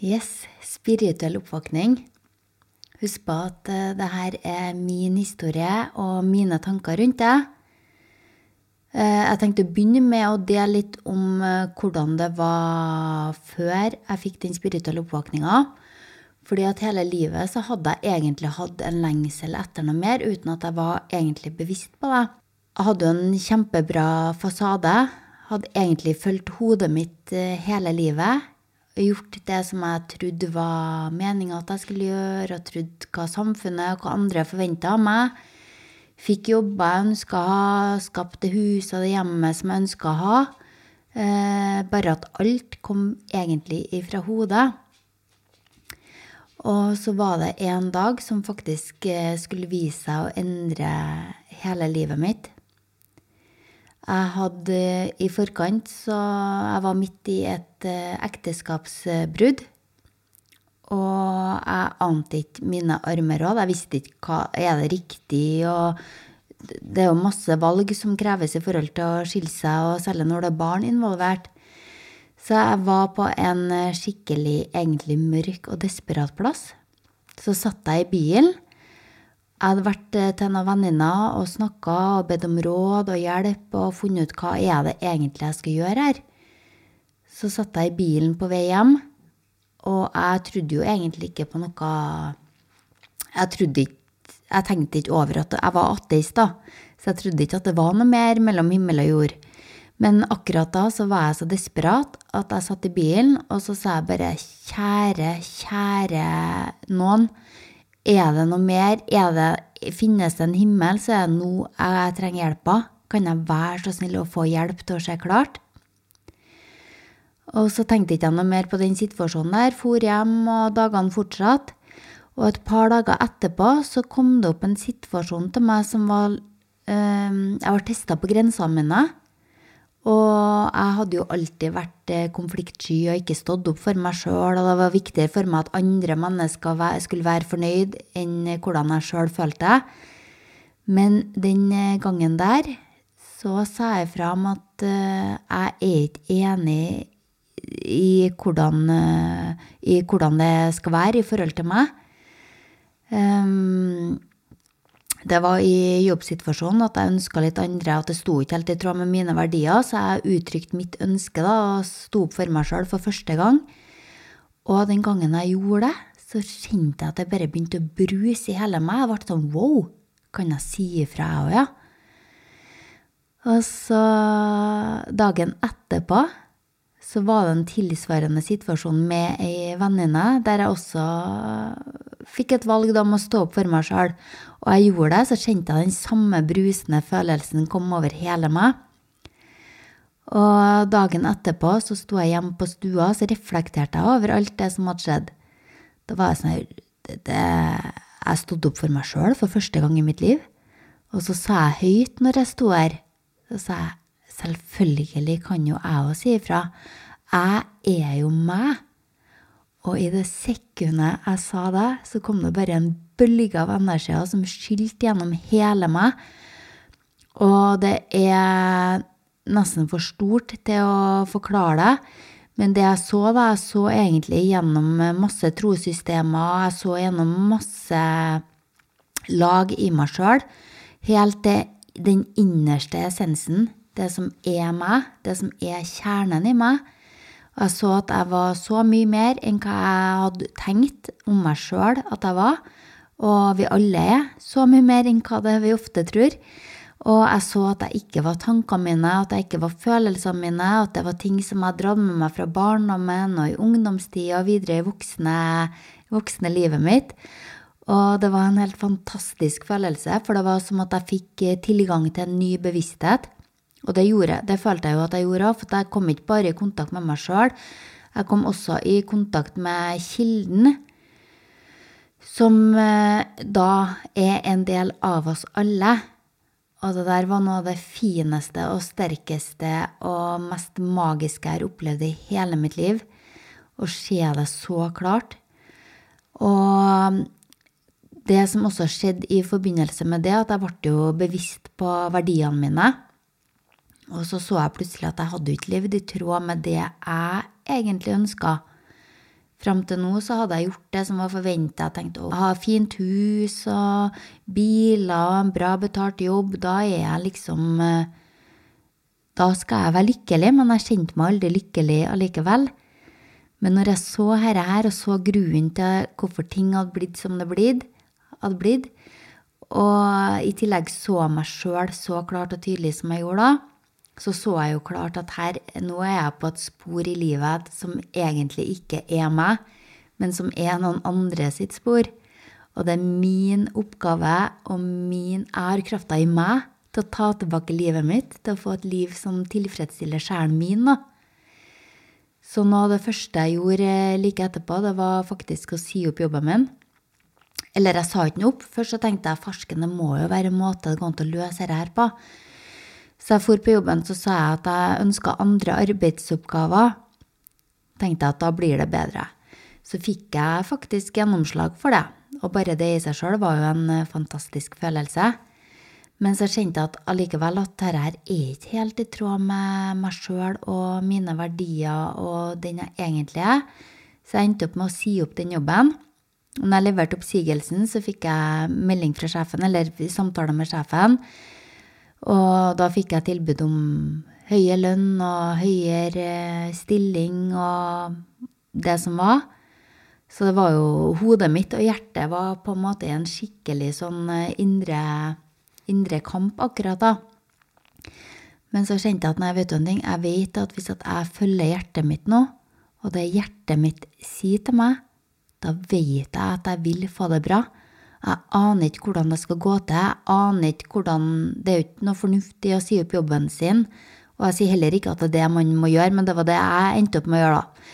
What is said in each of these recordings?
Yes, spirituell oppvåkning. Husk på at eh, det her er min historie og mine tanker rundt det. Eh, Jeg tenkte å begynne med å dele litt om eh, hvordan det var før jeg fikk den spirituelle oppvåkninga. Fordi at hele livet så hadde jeg egentlig hatt en lengsel etter noe mer, uten at jeg var egentlig bevisst på det. Jeg hadde jo en kjempebra fasade. Hadde egentlig fulgt hodet mitt hele livet. Gjort det som jeg trodde var meninga at jeg skulle gjøre, og trodd hva samfunnet og hva andre forventa av meg. Fikk jobber jeg ønska å ha, skapte huset og det hjemmet som jeg ønska å ha. Eh, bare at alt kom egentlig ifra hodet. Og så var det en dag som faktisk eh, skulle vise seg å endre hele livet mitt. Jeg hadde i forkant så Jeg var midt i et eh, ekteskapsbrudd. Og jeg ante ikke mine armer råd. Jeg visste ikke hva er det riktig og Det er jo masse valg som kreves i forhold til å skille seg, og særlig når det er barn involvert. Så jeg var på en skikkelig, egentlig mørk og desperat plass. Så satt jeg i bilen. Jeg hadde vært eh, til noen venninner og snakka og bedt om råd og hjelp og funnet ut hva er det egentlig jeg skal gjøre her. Så satt jeg i bilen på vei hjem, og jeg trodde jo egentlig ikke på noe Jeg ikke Jeg tenkte ikke over at jeg var ateist, da, så jeg trodde ikke at det var noe mer mellom himmel og jord. Men akkurat da så var jeg så desperat at jeg satt i bilen, og så sa jeg bare kjære, kjære noen. Er det noe mer? Er det, finnes det en himmel, så er det nå jeg trenger hjelpa. Kan jeg være så snill å få hjelp til å se klart? Og så tenkte jeg ikke noe mer på den situasjonen der, for hjem, og dagene fortsatte. Og et par dager etterpå så kom det opp en situasjon til meg som var eh, Jeg var testa på grensene mine. Og jeg hadde jo alltid vært eh, konfliktsky og ikke stått opp for meg sjøl, og det var viktigere for meg at andre mennesker skulle være fornøyd enn eh, hvordan jeg sjøl følte det. Men den eh, gangen der så sa jeg fra om at jeg er ikke enig i hvordan, i hvordan det skal være i forhold til meg. Ehm, det var i jobbsituasjonen at jeg ønska litt andre, at det sto ikke helt i tråd med mine verdier, så jeg uttrykte mitt ønske da, og sto opp for meg sjøl for første gang. Og den gangen jeg gjorde det, så kjente jeg at det bare begynte å bruse i hele meg. Jeg ble sånn wow, kan jeg si ifra, jeg òg, ja? Og så dagen etterpå så var det en tilsvarende situasjon med ei venninne, der jeg også fikk et valg om å stå opp for meg sjøl. Og jeg gjorde det, så kjente jeg den samme brusende følelsen kom over hele meg. Og dagen etterpå så sto jeg hjemme på stua og så reflekterte jeg over alt det som hadde skjedd. Da var jeg sånn det, det, Jeg stod opp for meg sjøl for første gang i mitt liv. Og så sa jeg høyt når jeg sto her, så sa jeg selvfølgelig kan jo jeg òg si ifra. Jeg er jo meg. Og i det sekundet jeg sa det, så kom det bare en bølge av energier som skylte gjennom hele meg. Og det er nesten for stort til å forklare det. Men det jeg så, da, jeg så egentlig gjennom masse trossystemer, jeg så gjennom masse lag i meg sjøl, helt til den innerste essensen, det som er meg, det som er kjernen i meg. Og jeg så at jeg var så mye mer enn hva jeg hadde tenkt om meg sjøl at jeg var. Og vi alle er så mye mer enn hva det vi ofte tror. Og jeg så at jeg ikke var tankene mine, at jeg ikke var følelsene mine, at det var ting som jeg dratt med meg fra barndommen og i ungdomstida og videre i voksne, voksne livet mitt. Og det var en helt fantastisk følelse, for det var som at jeg fikk eh, tilgang til en ny bevissthet. Og det gjorde. Det følte jeg jo at jeg gjorde for jeg kom ikke bare i kontakt med meg sjøl. Jeg kom også i kontakt med kilden, som eh, da er en del av oss alle. Og det der var noe av det fineste og sterkeste og mest magiske jeg har opplevd i hele mitt liv. Å se det så klart. Og det som også skjedde i forbindelse med det, at jeg ble jo bevisst på verdiene mine. Og så så jeg plutselig at jeg hadde ikke levd i tråd med det jeg egentlig ønska. Fram til nå så hadde jeg gjort det som var forventa. Jeg tenkte å ha fint hus og biler en bra betalt jobb. Da er jeg liksom eh, Da skal jeg være lykkelig, men jeg kjente meg aldri lykkelig allikevel. Men når jeg så dette her, og så grunnen til hvorfor ting hadde blitt som det hadde blitt, og i tillegg så meg sjøl så klart og tydelig som jeg gjorde da, så så jeg jo klart at her, nå er jeg på et spor i livet som egentlig ikke er meg, men som er noen andre sitt spor. Og det er min oppgave og min Jeg i meg til å ta tilbake livet mitt, til å få et liv som tilfredsstiller sjelen min. da. Så noe av det første jeg gjorde like etterpå, det var faktisk å si opp jobben min. Eller jeg sa ikke noe opp. Først så tenkte jeg farsken, det må jo være en måte det går an å løse dette her på. Så jeg for på jobben så sa jeg at jeg ønska andre arbeidsoppgaver. Tenkte jeg at da blir det bedre. Så fikk jeg faktisk gjennomslag for det. Og bare det i seg sjøl var jo en eh, fantastisk følelse. Men så kjente at allikevel at dette her er ikke helt i tråd med meg sjøl og mine verdier og den jeg egentlig er. Så jeg endte opp med å si opp den jobben. Og når jeg leverte oppsigelsen, så fikk jeg melding fra sjefen, eller samtale med sjefen. Og da fikk jeg tilbud om høye lønn og høyere eh, stilling og det som var. Så det var jo hodet mitt og hjertet var på en måte en skikkelig sånn eh, indre, indre kamp akkurat da. Men så kjente jeg at nei, vet du en ting, jeg vet at hvis at jeg følger hjertet mitt nå, og det hjertet mitt sier til meg, da vet jeg at jeg vil få det bra. Jeg aner ikke hvordan det skal gå til. Jeg aner ikke hvordan Det er jo ikke noe fornuftig å si opp jobben sin. Og jeg sier heller ikke at det er det man må gjøre, men det var det jeg endte opp med å gjøre, da.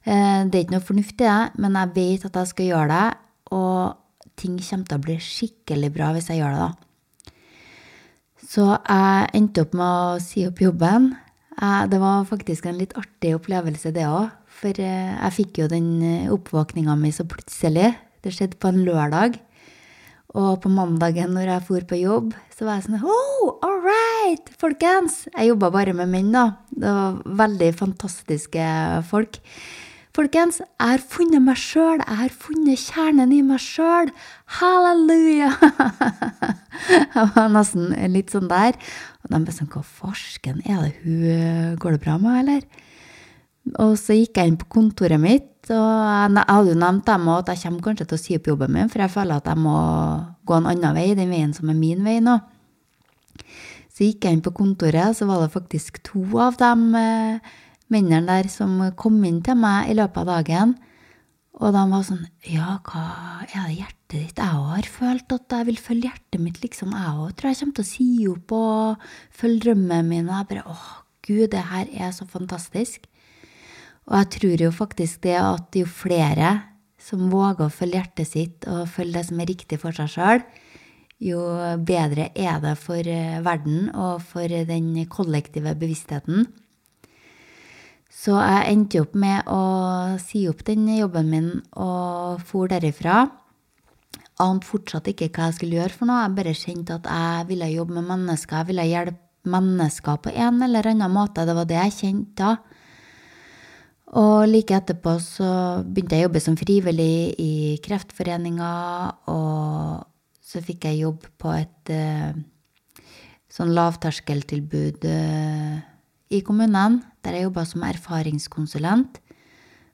Eh, det er ikke noe fornuftig, det, men jeg vet at jeg skal gjøre det, og ting kommer til å bli skikkelig bra hvis jeg gjør det, da. Så jeg endte opp med å si opp jobben. Det var faktisk en litt artig opplevelse, det òg. For eh, jeg fikk jo den oppvåkninga mi så plutselig. Det skjedde på en lørdag. Og på mandagen når jeg for på jobb, så var jeg sånn Oh, all right, folkens! Jeg jobba bare med menn, da. Det var veldig fantastiske folk. Folkens, jeg har funnet meg sjøl. Jeg har funnet kjernen i meg sjøl. Halleluja! jeg var nesten litt sånn der. Og de ble sånn Hva farsken er det hun Går det bra med, eller? Og så gikk jeg inn på kontoret mitt, og jeg hadde jo nevnt dem at jeg kommer kanskje til å si opp jobben min, for jeg føler at jeg må gå en annen vei, den veien som er min vei nå. Så gikk jeg inn på kontoret, så var det faktisk to av de eh, mennene der som kom inn til meg i løpet av dagen. Og de var sånn Ja, hva er det hjertet ditt? Jeg har følt at jeg vil følge hjertet mitt, liksom. Jeg òg tror jeg kommer til å si opp og følge drømmene mine. Og jeg bare Å, gud, det her er så fantastisk. Og jeg tror jo faktisk det at jo flere som våger å følge hjertet sitt og følge det som er riktig for seg sjøl, jo bedre er det for eh, verden og for den kollektive bevisstheten. Så jeg endte opp med å si opp den jobben min og for derifra. Ante fortsatt ikke hva jeg skulle gjøre for noe. Jeg bare kjente at jeg ville jobbe med mennesker. Jeg ville hjelpe mennesker på en eller annen måte. Det var det jeg kjente da. Og like etterpå så begynte jeg å jobbe som frivillig i Kreftforeninga, og så fikk jeg jobb på et uh, sånn lavterskeltilbud uh, i kommunen, der jeg jobba som erfaringskonsulent.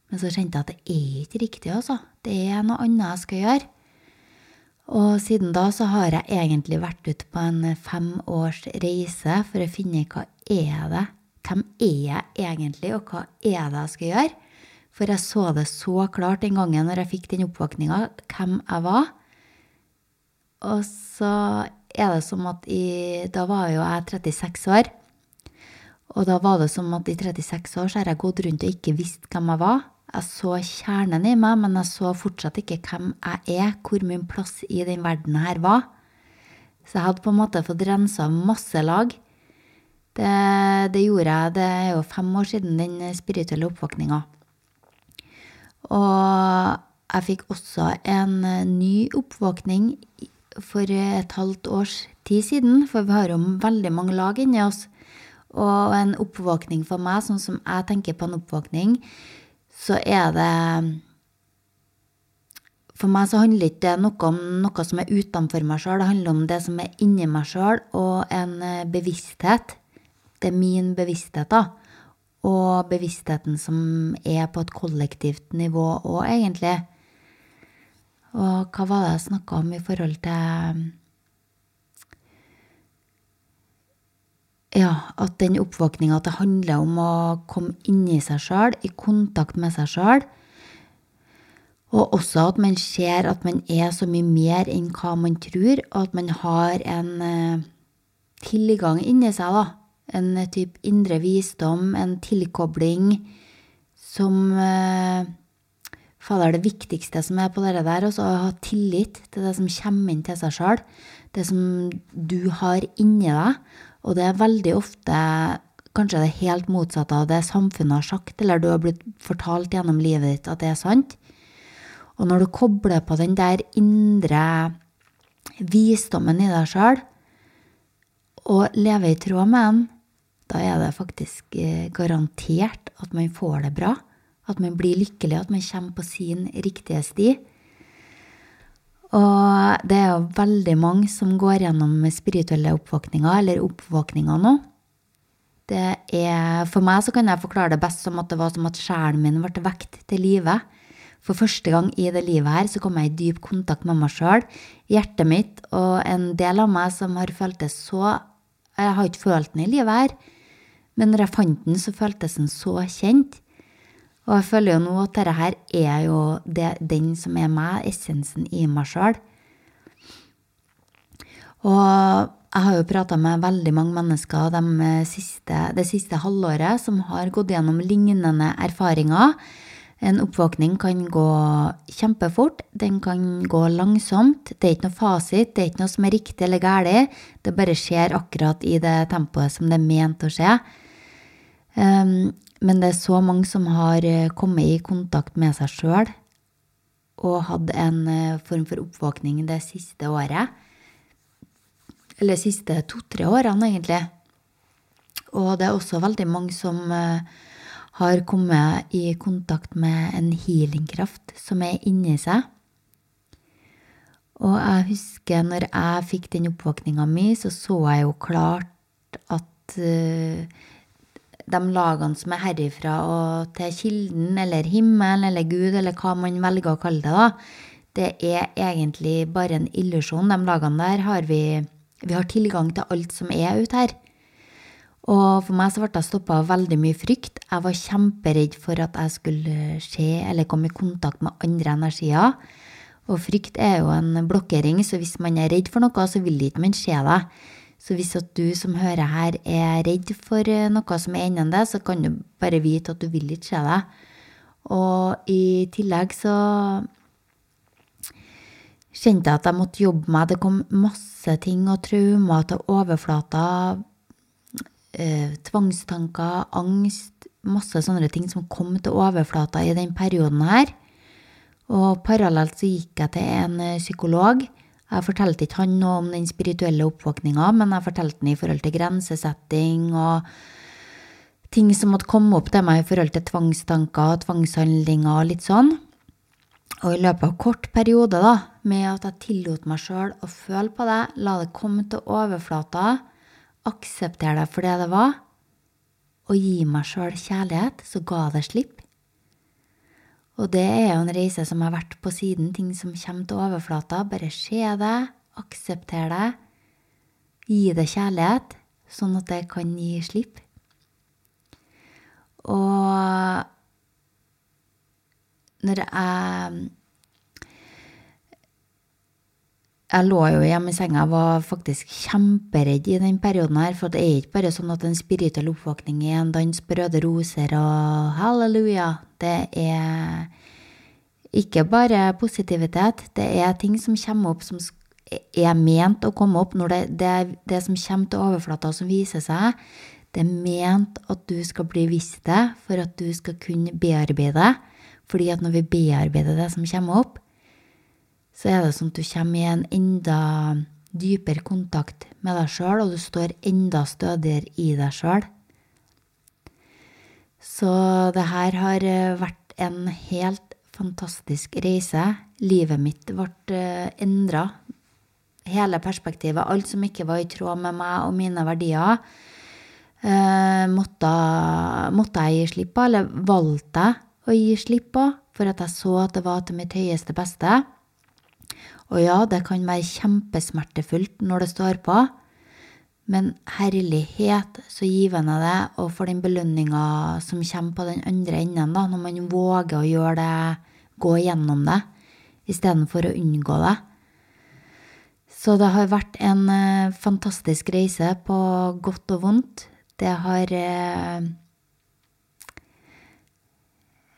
Men så kjente jeg at det er ikke riktig, altså. Det er noe annet jeg skal gjøre. Og siden da så har jeg egentlig vært ute på en fem års reise for å finne hva er det hvem er jeg egentlig, og hva er det jeg skal gjøre? For jeg så det så klart den gangen når jeg fikk den oppvåkninga, hvem jeg var. Og så er det som at i Da var jo jeg 36 år. Og da var det som at i 36 år så har jeg gått rundt og ikke visst hvem jeg var. Jeg så kjernen i meg, men jeg så fortsatt ikke hvem jeg er, hvor min plass i den verden her var. Så jeg hadde på en måte fått rensa masse lag. Det, det, gjorde jeg. Det er jo fem år siden den spirituelle oppvåkninga. Og jeg fikk også en ny oppvåkning for et halvt års tid siden, for vi har jo veldig mange lag inni oss. Og en oppvåkning for meg, sånn som jeg tenker på en oppvåkning, så er det For meg så handler ikke det noe om noe som er utenfor meg sjøl, det handler om det som er inni meg sjøl, og en bevissthet. Det er min bevissthet, da. Og bevisstheten som er på et kollektivt nivå òg, egentlig. Og hva var det jeg snakka om i forhold til Ja, at den oppvåkninga at det handler om å komme inni seg sjøl, i kontakt med seg sjøl. Og også at man ser at man er så mye mer enn hva man tror, og at man har en uh, tilgang inni seg, da. En uh, type indre visdom, en tilkobling som uh, Fader, det viktigste som er på det der, er å ha tillit til det som kommer inn til seg sjøl. Det som du har inni deg. Og det er veldig ofte kanskje det helt motsatte av det samfunnet har sagt, eller du har blitt fortalt gjennom livet ditt at det er sant. Og når du kobler på den der indre visdommen i deg sjøl, og lever i tråd med den, da er det faktisk eh, garantert at man får det bra. At man blir lykkelig, at man kommer på sin riktige sti. Og det er jo veldig mange som går gjennom spirituelle oppvåkninger, eller oppvåkninger nå. Det er, for meg så kan jeg forklare det best som at det var som at sjelen min ble vekt til live. For første gang i det livet her så kom jeg i dyp kontakt med meg sjøl, hjertet mitt og en del av meg som har følt det så Jeg har ikke følt den i livet her, men når jeg fant den, så føltes den så kjent. Og jeg føler jo nå at dette her er jo det, den som er meg, essensen i meg sjøl. Og jeg har jo prata med veldig mange mennesker de siste, det siste halvåret som har gått gjennom lignende erfaringer en oppvåkning kan gå kjempefort, den kan gå langsomt. Det er ikke noe fasit, det er ikke noe som er riktig eller galt. Det bare skjer akkurat i det tempoet som det er ment å skje. Um, men det er så mange som har eh, kommet i kontakt med seg sjøl og hatt en eh, form for oppvåkning det siste året. Eller siste to-tre årene, egentlig. Og det er også veldig mange som uh, har kommet i kontakt med en healingkraft som er inni seg. Og jeg husker når jeg fikk den oppvåkninga mi, så så jeg jo klart at de lagene som er herifra og til kilden, eller himmelen, eller Gud, eller hva man velger å kalle det, da, det er egentlig bare en illusjon. De lagene der har vi Vi har tilgang til alt som er ute her. Og for meg så ble jeg stoppa av veldig mye frykt. Jeg var kjemperedd for at jeg skulle se eller komme i kontakt med andre energier. Og frykt er jo en blokkering, så hvis man er redd for noe, så vil ikke man se det. Så hvis at du som hører her er redd for eh, noe som er innen det, så kan du bare vite at du vil ikke se det. Og i tillegg så kjente jeg at jeg måtte jobbe med Det kom masse ting og traumer til overflata eh, tvangstanker, angst, masse sånne ting som kom til overflata i den perioden her. Og parallelt så gikk jeg til en eh, psykolog. Jeg fortalte ikke han noe om den spirituelle oppvåkninga, men jeg fortalte den i forhold til grensesetting og ting som måtte komme opp til meg i forhold til tvangstanker, tvangshandlinger og litt sånn. Og i løpet av kort periode, da, med at jeg tillot meg sjøl å føle på det, la det komme til overflata, akseptere det for det det var, og gi meg sjøl kjærlighet, så ga det slipp. Og det er jo en reise som har vært på siden, ting som kommer til overflata. Bare se det, aksepter det, gi det kjærlighet, sånn at det kan gi slipp. Og når jeg jeg lå jo hjemme i senga og var faktisk kjemperedd i den perioden her, for det er ikke bare sånn at en spirituell oppvåkning er en dans på røde roser og halleluja. Det er ikke bare positivitet, det er ting som kommer opp som er ment å komme opp. Når det, det, det som kommer til overflata som viser seg, det er ment at du skal bli visst det for at du skal kunne bearbeide. Fordi at når vi bearbeider det som kommer opp, så er det sånn at du kommer i en enda dypere kontakt med deg sjøl, og du står enda stødigere i deg sjøl. Så det her har eh, vært en helt fantastisk reise. Livet mitt ble uh, endra. Hele perspektivet, alt som ikke var i tråd med meg og mine verdier, uh, måtte, måtte, jeg gi slipp på, eller valgte jeg å gi slipp på, for at jeg så at det var til mitt høyeste beste. Og ja, det kan være kjempesmertefullt når det står på, men herlighet, så givende det, og for den belønninga som kommer på den andre enden, da, når man våger å gjøre det, gå gjennom det, istedenfor å unngå det. Så det har vært en uh, fantastisk reise på godt og vondt. Det har uh,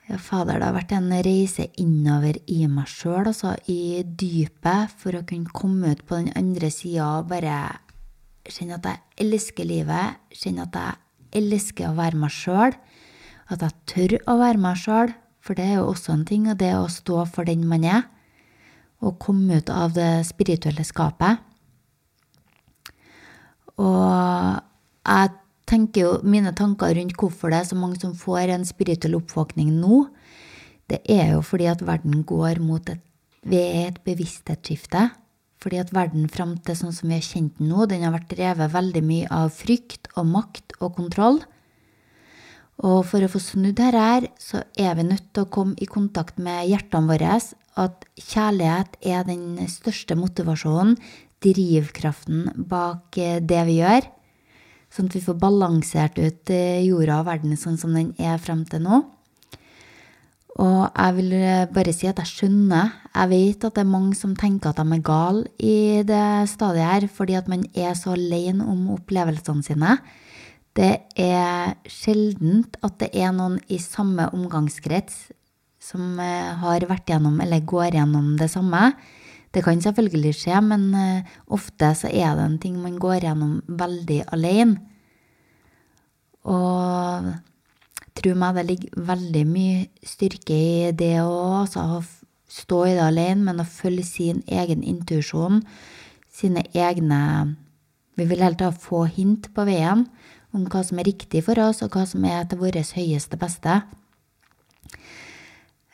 ja, fader, det har vært en reise innover i meg sjøl, altså i dypet, for å kunne komme ut på den andre sida og bare kjenne at jeg elsker livet, kjenne at jeg elsker å være meg sjøl, at jeg tør å være meg sjøl, for det er jo også en ting, og det å stå for den man er, og komme ut av det spirituelle skapet. Og jeg tenker jo mine tanker rundt hvorfor det er så mange som får en spirituell oppvåkning nå, det er jo fordi at verden går mot et, ved et bevissthetsskifte. Fordi at verden fram til sånn som vi har kjent den nå, den har vært drevet veldig mye av frykt og makt og kontroll. Og for å få snudd dette her, så er vi nødt til å komme i kontakt med hjertene våre. At kjærlighet er den største motivasjonen, drivkraften bak det vi gjør. Sånn at vi får balansert ut eh, jorda og verden sånn som den er frem til nå. Og jeg vil eh, bare si at jeg skjønner. Jeg vet at det er mange som tenker at de er gale i det stadiet her, fordi at man er så alene om opplevelsene sine. Det er sjeldent at det er noen i samme omgangskrets som eh, har vært gjennom eller går gjennom det samme. Det kan selvfølgelig skje, men uh, ofte så er det en ting man går gjennom veldig alene. Og tro meg, det ligger veldig mye styrke i det å altså, stå i det alene, men å følge sin egen intuisjon, sine egne Vi vil hele ha få hint på veien om hva som er riktig for oss, og hva som er til vårt høyeste beste.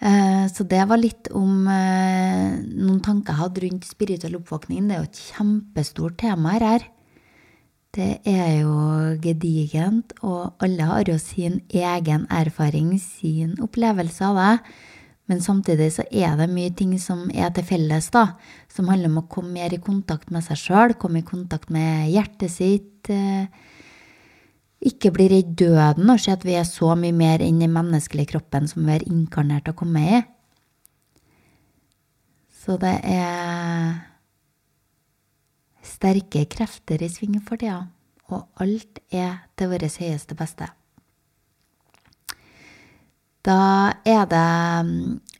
Eh, så det var litt om eh, noen tanker jeg hadde rundt spirituell oppvåkning. Det er jo et kjempestort tema her. Det er jo gedigent, og alle har jo sin egen erfaring, sin opplevelse av det. Men samtidig så er det mye ting som er til felles, da. Som handler om å komme mer i kontakt med seg sjøl, komme i kontakt med hjertet sitt. Ikke bli redd døden og se at vi er så mye mer enn den menneskelige kroppen som vi er inkarnert og kommet i. Så det er sterke krefter i sving for tida, og alt er til vårt høyeste beste. Da er det,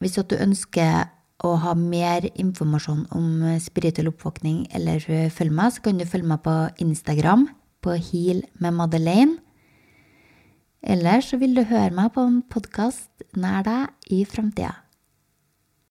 hvis du ønsker å ha mer informasjon om spirituell oppvåkning eller følg meg, så kan du følge meg på Instagram på Heal med Madeleine. Eller så vil du høre meg på en podkast nær deg i framtida.